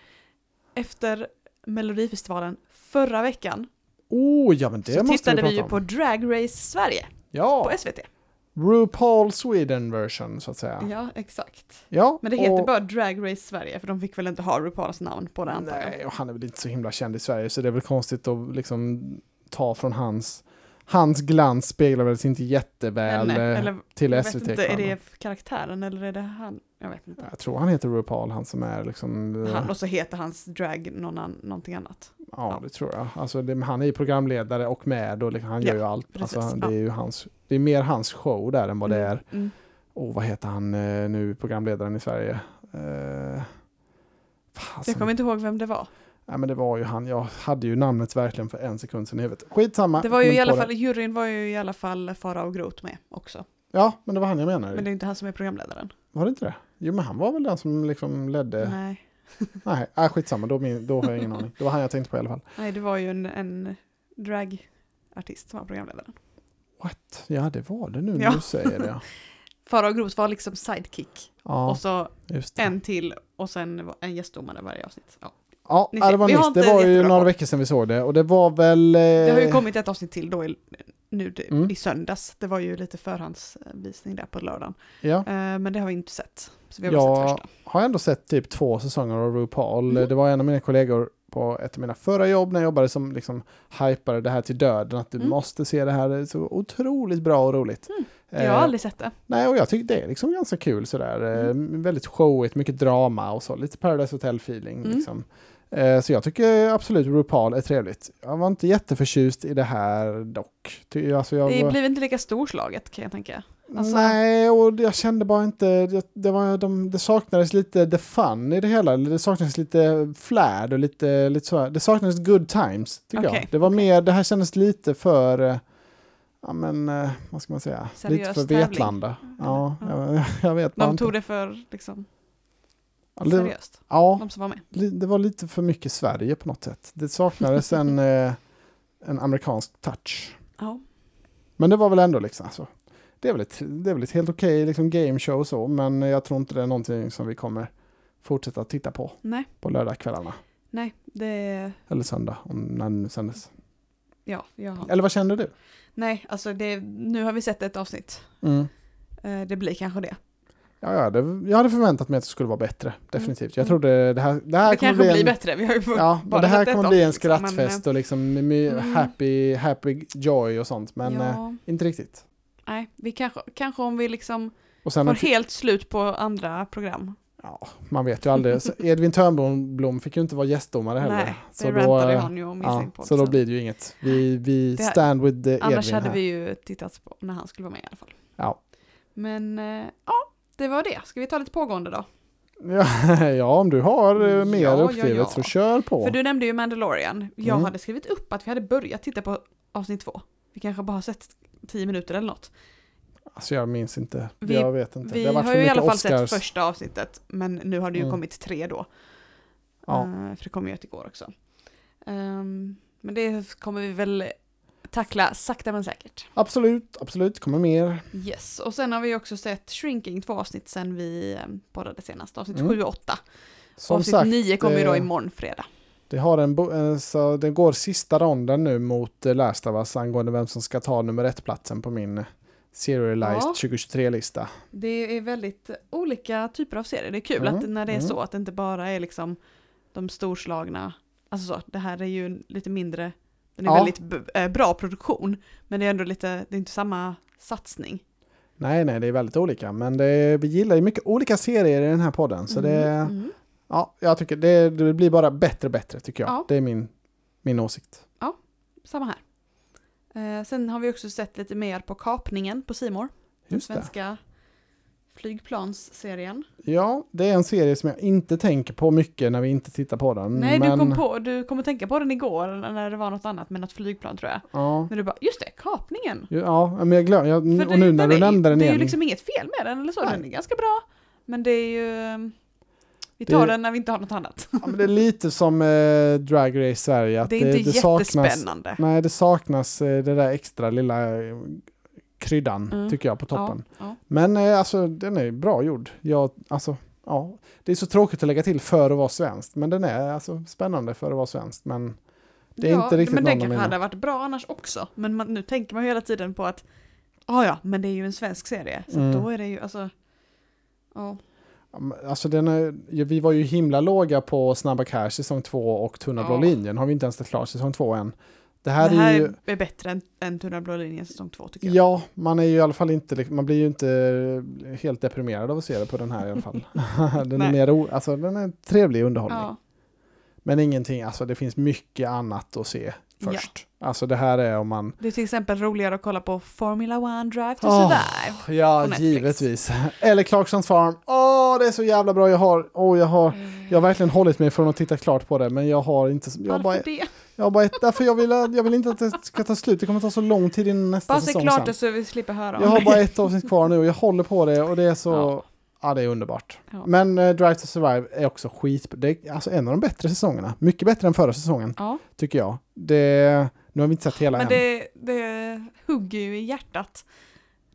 efter Melodifestivalen förra veckan Oh, ja men det så måste tittade vi vi ju prata på om. Drag Race Sverige Ja, på SVT. RuPaul Sweden version så att säga. Ja, exakt. Ja, Men det heter och- bara Drag Race Sverige för de fick väl inte ha RuPauls namn på det antar jag. Nej, och han är väl inte så himla känd i Sverige så det är väl konstigt att liksom ta från hans Hans glans speglar väl inte jätteväl Eller- eh, eller till jag vet SVT. inte, är det karaktären eller är det han? Jag vet inte. Jag tror han heter RuPaul, han som är liksom... eh, Han, och så heter hans drag någon an, någonting annat. Ja, Ja. det tror jag. Alltså, det, han är ju programledare och med och liksom, han gör Ja, ju allt. precis, Alltså, det är ju hans, det är mer hans show där än vad det Mm, är. Mm. Och vad heter han eh, nu, programledaren i Sverige? Uh, Jag kommer inte ihåg vem det var. Nej, men det var ju han. Jag hade ju namnet verkligen för en sekund sedan i huvudet. Skitsamma. Det var ju i alla fall, det. juryn var ju i alla fall Farao Groth med också. Ja, men det var han jag menade. Men det är inte han som är programledaren. Var det inte det? Jo, men han var väl den som liksom ledde. Nej. Nej, Nej skitsamma. Då, min, då har jag ingen aning. Det var han jag tänkte på i alla fall. Nej, det var ju en, en dragartist som var programledaren. What? Ja, det var det nu när Ja. du säger det. Farao Groth var liksom sidekick. Ja, Och så en till och sen en gästdomare varje avsnitt. Ja. Ja, ja, det var nyss. Det var ju några veckor sedan vi såg det. Och det var väl... Eh, Det har ju kommit ett avsnitt till då i, nu det- Mm. i söndags. Det var ju lite förhandsvisning där på lördagen. Ja, Eh, men det har vi inte sett. Så vi har bara sett jag första. har ändå sett typ två säsonger av RuPaul. Mhm. Det var en av mina kollegor på ett av mina förra jobb när jag jobbade som liksom hypade det här till döden. Att du Mm. måste se det här. Det är så otroligt bra och roligt. Mm. Eh, Jag har aldrig sett det. Nej, och jag tycker det är liksom ganska kul sådär. Eh, Mm. väldigt showigt, mycket drama och så. Lite Paradise Hotel-feeling Mm. liksom. Eh, så jag tycker absolut RuPaul är trevligt. Jag var inte jätteförtjust i det här dock. Alltså jag Det blir inte lika storslaget kan jag tänka. alltså- Nej, och jag kände bara inte, det, det, var, de, det saknades lite the fun i det hela. Det saknades lite flärd och lite, lite så. Det saknades good times, tycker Okej, jag. Det var mer, det här kändes lite för, eh, ja men, eh, vad ska man säga? Seriös lite för tävling. Vetlanda. Ja, Ja. jag, jag vet De inte. tog det för liksom, Seriöst. ja, De som var med. det var lite för mycket Sverige på något sätt. Det saknades en, eh, en amerikansk touch. Ja. Men det var väl ändå liksom så. Det är väl ett, det är väl ett helt okej liksom game show och så, men jag tror inte det är någonting som vi kommer fortsätta titta på Nej, på lördagskvällarna. nej, det... Eller söndag, om när det nu sändes. Ja, jag har... Eller vad kände du? Nej, alltså det, nu har vi sett ett avsnitt. Mm. Eh, Det blir kanske det. Ja, ja det, jag hade förväntat mig att det skulle vara bättre, definitivt. Jag Mm. trodde det här, det här Det kommer kanske bli blir en, bättre. Vi har ju Ja, bara det här kommer bli en liksom, men, skrattfest och liksom Mm. happy, happy joy och sånt, men eh, ja, inte riktigt. nej, vi kanske, kanske om vi liksom Och sen får helt slut på andra program. Ja, man vet ju aldrig. Edvin Törnblom fick ju inte vara gästdomare heller. Nej, det så rantade då, han ju om i ja, så då blir det ju inget. Vi, vi Det- stand with Edvin Annars hade här. vi ju tittat på när han skulle vara med i alla fall. Ja. Men eh, ja, det var det. Ska vi ta lite pågående då? Ja, ja, om du har eh, mer Ja, ja, uppskrivet ja. så kör på. För du nämnde ju Mandalorian. Jag Mm. hade skrivit upp att vi hade börjat titta på avsnitt två. Vi kanske bara har sett tio minuter eller något. Alltså jag minns inte. Vi- jag vet inte. Vi det har har ju i alla fall Oscars. sett första avsnittet, men nu har det ju Mm. kommit tre då. Ja. Eh, för det kom ju ett igår också. Ehm, men det kommer vi väl tackla sakta men säkert. Absolut, absolut. Kommer mer. Yes, och sen har vi också sett Shrinking två avsnitt sen vi eh, poddade senast, avsnitt Mm. 7 och 8. Som avsnitt sagt, 9 kommer ju då imorgon fredag. Det, har en eh, så det går sista ronden nu mot eh, Last of Us angående vem som ska ta nummer ett-platsen på min eh, Serialized Ja. 2023-lista. Det är väldigt olika typer av serier. Det är kul Mm, att när det är mm. så, att det inte bara är liksom de storslagna, alltså så, det här är ju lite mindre, den är Ja. väldigt eh, bra produktion, men det är ändå lite, det är inte samma satsning. Nej, nej, det är väldigt olika. Men det, vi gillar ju mycket olika serier i den här podden. Så det, Mm, mm. ja, jag tycker det, det blir bara bättre och bättre tycker jag. Ja. Det är min, min åsikt. Samma här. Eh, sen har vi också sett lite mer på kapningen på Simor. Den Just det. Flygplansserien. Ja, det är en serie som jag inte tänker på mycket när vi inte tittar på den. Nej, men, du kom på, du kom att tänka på den igår när det var något annat med något flygplan tror jag. Ja, När du bara, just det, kapningen. ja men jag För och nu när du nämnde den Det är igen. ju liksom inget fel med den eller så, Nej. den är ganska bra. Men det är ju, um, vi tar Det- den när vi inte har något annat. Ja, men det är lite som eh, Drag Race Sverige. Att det är inte saknas, jättespännande. Nej, det saknas eh, det där extra lilla eh, kryddan, Mm. tycker jag, på toppen. Ja, ja. Men eh, alltså, den är bra gjord. Jag, alltså, ja, det är så tråkigt att lägga till för att vara svenskt, men den är alltså spännande för att vara svenskt. Men det är ja, inte riktigt Men den någon av kanske hade varit bra annars också. Men man, nu tänker man hela tiden på att, ja ja, men det är ju en svensk serie. Så Mm. då är det ju, alltså, ja. Alltså den är, vi var ju himla låga på Snabba Cash säsong 2 och Tunna blå linjen. Har vi inte ens sett klart säsong 2 än. Det Det här, här är ju, är bättre än, än Tunna blå linjen säsong två tycker jag. Ja, man är ju i alla fall inte, man blir ju inte helt deprimerad av att se det på den här i alla fall. den är Nej. mer, o- alltså den är trevlig underhållning. Ja. Men ingenting, alltså det finns mycket annat att se först. Alltså det här är om man... Det är till exempel roligare att kolla på Formula One Drive to Åh, Survive. ja, givetvis. Eller Clarksons Farm. Åh, det är så jävla bra. Jag har, åh, jag har, jag har verkligen hållit mig från att titta klart på det, men jag har inte, jag Varför bara, det? Jag har bara ett, därför jag vill, jag vill inte att det ska ta slut. Det kommer ta så lång tid innan nästa Bara se säsong klart sen. det så vi slipper höra om Jag har bara ett avsnitt kvar nu och jag håller på det och det är så... Ja. Ja, det är underbart. Ja. Men eh, Drive to Survive är också skit. Det är alltså en av de bättre säsongerna. Mycket bättre än förra säsongen, Ja, tycker jag. Det, nu har vi inte sett hela men än. det, det hugger ju i hjärtat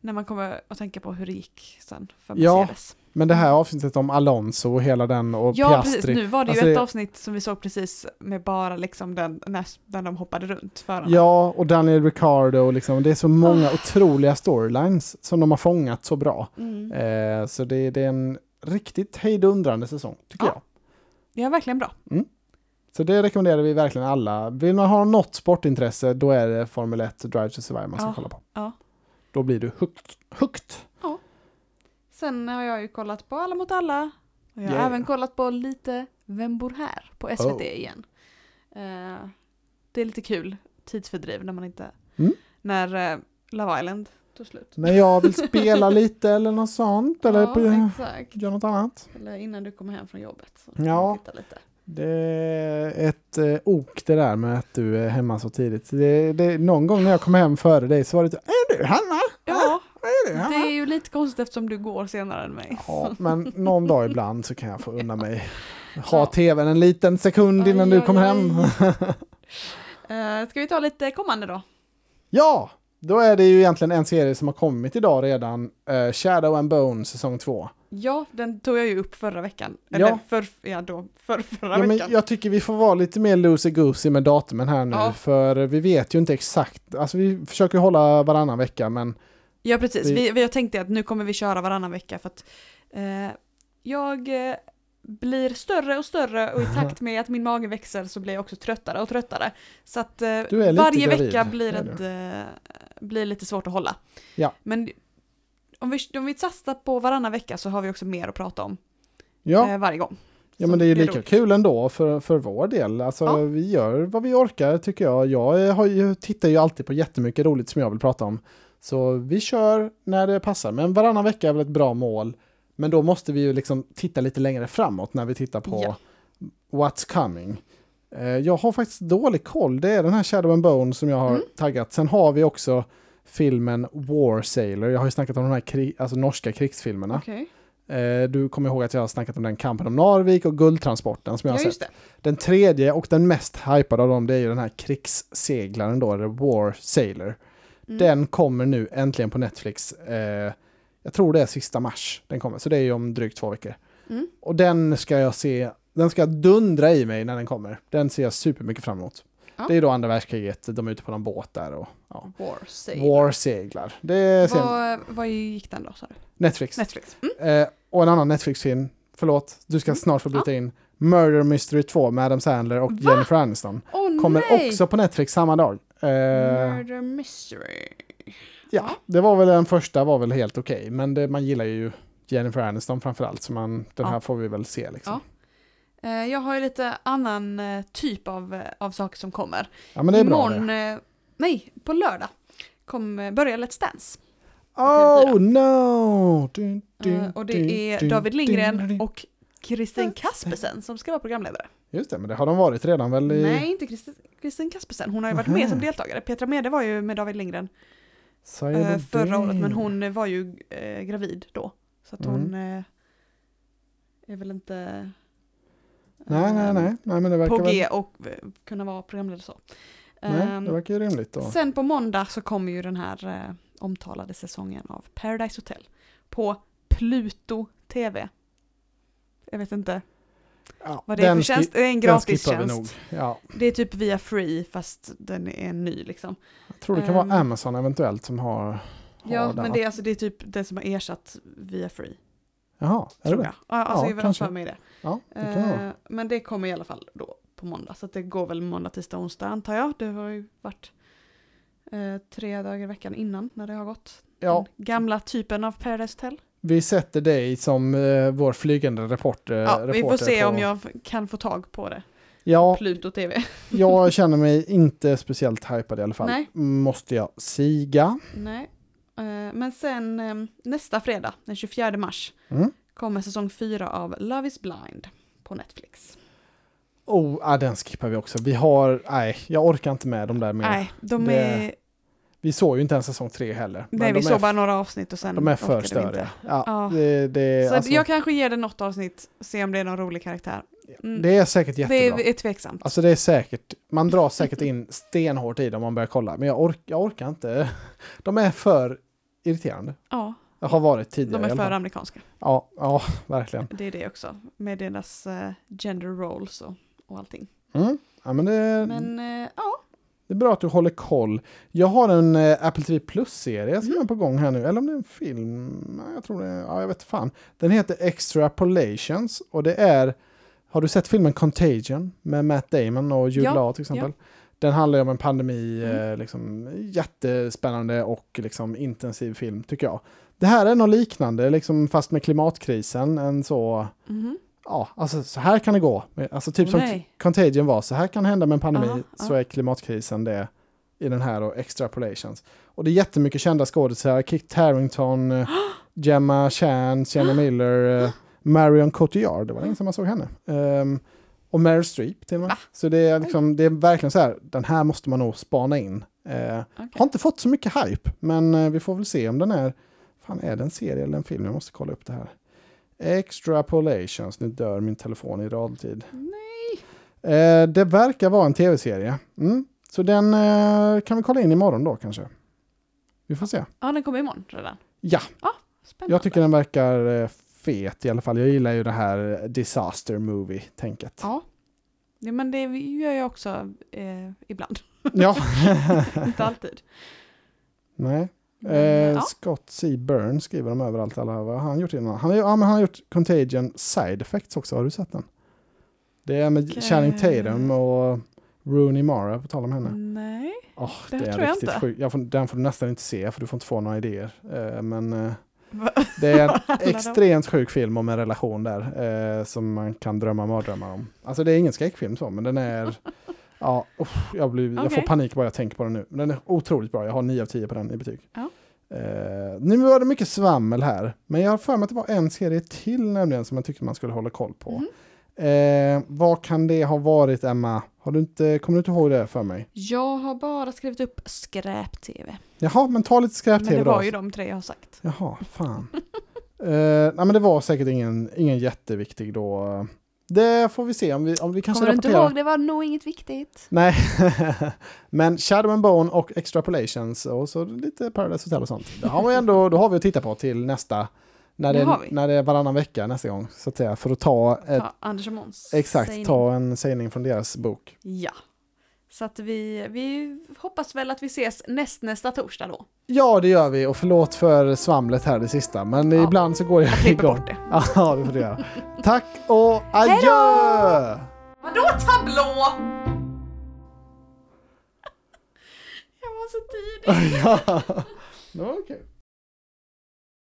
när man kommer att tänka på hur det gick sen för Ja, Mercedes. Men det här avsnittet om Alonso och hela den och Ja, Piastri. precis. Nu var det ju Alltså, ett det- avsnitt som vi såg precis med bara liksom den, när, när de hoppade runt förarna. Ja, och Daniel Ricciardo och liksom, det är så många Ah. otroliga storylines som de har fångat så bra. Mm. Eh, så det, det är en riktigt hejdundrande säsong, tycker Ja. jag. Ja, verkligen bra. Så det rekommenderar vi verkligen alla. Vill man ha något sportintresse, då är det Formel 1 och Drive to Survive man ska Ja, kolla på. ja. Då blir du hooked. hooked. Sen har jag ju kollat på Alla mot alla. Och jag har Yeah. även kollat på lite Vem bor här? på SVT Oh. igen. Eh, det är lite kul tidsfördriv när man inte... Mm. När uh, Love Island tog slut. När jag vill spela lite eller något sånt, eller ja, på, exakt. göra något annat. Eller innan du kommer hem från jobbet. Ja. Det är ett eh, ok det där med att du är hemma så tidigt. Det, det, någon gång när jag kom hem före dig så var det så, är du hemma? Ja, Är du är ju lite konstigt eftersom du går senare än mig. Ja, men någon dag ibland så kan jag få unna mig ha Ja. tvn en liten sekund innan du oj, kommer hem. Eh, ska vi ta lite kommande då? ja, då är det ju egentligen en serie som har kommit idag redan. eh, Shadow and Bone säsong 2. Ja, den tog jag ju upp förra veckan. Eller Ja. för, ja, då, för, förra Ja, men veckan. jag tycker vi får vara lite mer loosey-goosey med datumen här nu. Ja. För vi vet ju inte exakt. Alltså vi försöker hålla varannan vecka men Ja, precis. Vi- Vi, vi har tänkt att nu kommer vi köra varannan vecka för att eh, jag eh, blir större och större och i takt med att min mage växer så blir jag också tröttare och tröttare. Så att eh, varje gravid, vecka blir, ett, eh, blir lite svårt att hålla. Ja. Men om vi, om vi satsar på varannan vecka så har vi också mer att prata om ja. eh, varje gång. Ja men det är ju lika roligt. kul ändå för, för vår del. Alltså Ja. vi gör vad vi orkar tycker jag. Jag har ju, tittar ju alltid på jättemycket roligt som jag vill prata om. Så vi kör när det passar. Men varannan vecka är väl ett bra mål. Men då måste vi ju liksom titta lite längre framåt när vi tittar på Ja. What's coming. Eh, Jag har faktiskt dålig koll. Det är den här Shadow and Bone som jag har Mm. taggat. Sen har vi också filmen War Sailor. Jag har ju snackat om de här kri- alltså norska krigsfilmerna. Okej. Eh, Du kommer ihåg att jag har snackat om den Kampen om Narvik och Guldtransporten som jag Ja, har sett. det. Den tredje och den mest hypade av dem det är ju den här krigsseglaren då, eller War Sailor. Mm. Den kommer nu äntligen på Netflix. Eh, jag tror det är sista mars den kommer, så det är ju om drygt två veckor. Mm. Och den ska jag se, den ska dundra i mig när den kommer. Den ser jag supermycket fram emot. Ja. Det är då andra världskriget, de är ute på någon båt där och ja. War Sailor. War seglar. Det ser Vad, vad gick den då sa du? Netflix. Netflix? Mm. Eh, och en annan Netflix-film, förlåt, du ska Mm. snart få bryta in. Murder Mystery 2 med Adam Sandler och Va? Jennifer Aniston. Åh Kommer nej! också på Netflix samma dag. Eh, Murder Mystery. ja, det var väl den första var väl helt okej, men det, man gillar ju Jennifer Aniston framförallt, så man, den Ja. här får vi väl se liksom. Ja. Eh, Jag har ju lite annan eh, typ av, eh, av saker som kommer. Ja, men det är bra Imorgon, det. eh, nej, på lördag kom, börjar Let's Dance. Oh no! Dun, dun, och det är David Lindgren och Kristin Kaspersen som ska vara programledare. Just det, men det har de varit redan väl i... Nej, inte Kristin, Kaspersen. Hon har ju varit med som deltagare. Petra Mede var ju med David Lindgren eh, förra det. året, men hon var ju eh, gravid då. Så att hon Mm. eh, är väl inte Nej, nej, eh, nej, nej, men det verkar på väl... G och eh, kunna vara programledare så. Nej, Ehm, det verkar ju rimligt då. Sen på måndag så kommer ju den här eh, omtalade säsongen av Paradise Hotel på Pluto TV. Jag vet inte Ja, vad det är för tjänst. Det är en gratis tjänst. Ja, Det är typ via free fast den är ny liksom. jag tror det kan Ehm. vara Amazon eventuellt som har... har Ja, men det är, alltså, det är typ det som har ersatt via free. Jaha, är Tror det jag. det? Ja, alltså Ja, jag kanske. för mig det. Ja, det. Eh, men det kommer i alla fall då på måndag. Så det går väl måndag, tisdag, onsdag antar jag. Det har ju varit eh, tre dagar i veckan innan när det har gått. Ja, Den gamla typen av Paradise Hotel. Vi sätter dig som eh, vår flygande reporter. Ja, vi får reporter se på... om jag kan få tag på det. Ja, Pluto TV. jag känner mig inte speciellt hypad i alla fall. Nej. Måste jag siga? Nej. Eh, men sen eh, nästa fredag, den 24 mars, Mm. kommer säsong 4 av Love is blind på Netflix. Oh, ah, den skippar vi också. Vi har, nej, jag orkar inte med de där mer. Nej, de Det- är... Vi såg ju inte ens säsong tre heller. Nej, vi såg bara några avsnitt och sen De är för störiga. Ja, Ja. Det, det, Så alltså, jag kanske ger det något avsnitt, se om det är någon rolig karaktär. Mm. det är säkert Det jättebra. är, är tveksamt. Alltså det är säkert, man drar säkert in stenhårt i dem om man börjar kolla, men jag, ork, jag orkar inte. De är för irriterande. ja, Jag har varit tidigare de är för amerikanska. Ja, ja, verkligen. Det är det också. Med deras eh, gender roles och, och allting. Mm. Ja, men det, Men eh, ja, det är bra att du håller koll. Jag har en eh, Apple TV Plus-serie som Mm. är på gång här nu, eller om det är en film. Nej, Jag tror det är, ja jag vet fan. Den heter Extrapolations och det är, har du sett filmen Contagion med Matt Damon och Jude Ja, Law till exempel? Den handlar ju om en pandemi, Mm. eh, liksom, jättespännande och liksom, intensiv film tycker jag. Det här är något liknande, liksom, fast med klimatkrisen. En så, mhm. Ja, alltså så här kan det gå. Alltså typ som Nej. Contagion var, så här kan hända med en pandemi, Ja, så ja. är klimatkrisen det i den här och extrapolations. Och det är jättemycket kända skådespelare, Kit Harington, Gemma Chan, Sienna Miller, eh, Marion Cotillard, det var länge sedan man såg henne. Ehm, och Meryl Streep till och med. Va? Så det är, liksom, det är verkligen så här, den här måste man nog spana in. Eh, Okej. Har inte fått så mycket hype, men eh, vi får väl se om den är, fan är det en serie eller en film? Jag måste kolla upp det här. Extrapolations, nu dör min telefon i realtid. Nej. Eh, det verkar vara en tv-serie. Mm. Så den eh, kan vi kolla in imorgon då kanske. Vi får se. Ja, den kommer imorgon redan. Ja, Spännande. jag tycker den verkar eh, fet i alla fall. Jag gillar ju det här disaster movie-tänket. Ja. ja, men det gör jag också ibland. Ja. Inte alltid. Nej. Eh, ja. Scott C. Byrne skriver de överallt. Alla. Vad har han gjort innan? Han, har- ja, han har gjort Contagion Side Effects också. Har du sett den? Det är med Okej. Channing Tatum och Rooney Mara, på tal om henne. Nej. Åh, Det det är tror jag riktigt inte. Jag får, den får du nästan inte se för du får inte få några idéer. Eh, men eh, det är en extremt sjuk film om en relation där eh, som man kan drömma mardrömmar om. Alltså det är ingen skräckfilm så, men den är... Ja, uff, jag, blir, jag får panik bara jag tänker på den nu. Men den är otroligt bra. Jag har 9 av 10 på den i betyg. Ja. Eh, nu var det mycket svammel här, men jag har för mig att det var en serie till nämligen som jag tyckte man skulle hålla koll på. Mhm. Eh, vad kan det ha varit, Emma? Har du inte, kommer du inte ihåg det för mig? Jag har bara skrivit upp skräp-tv. Jaha, men ta lite Men skräp-tv det då. var ju de tre jag har sagt. Jaha, fan. eh, nej, men det var säkert ingen, ingen jätteviktig då. Det får vi se om vi, om vi kanske Kommer du inte rapporterar. ihåg? Det var nog inget viktigt. Nej, men Shadow and Bone och Extrapolations och så lite Paradise Hotel och sånt. Det har vi ändå, då har vi att titta på till nästa, när Det det, när det är varannan vecka nästa gång. Så att säga, för att ta ett, Ta Anders och Måns exakt, sägning. ta en sägning från deras bok. Ja. Så att vi, vi hoppas väl att vi ses näst, nästa torsdag då. Ja, det gör vi och förlåt för svamlet här det sista, men Ja. ibland så går jag Jag igång. bort det. Ja, det får du göra. Tack och adjö! Vadå tablå? Jag var så tidig. ja, det var kul.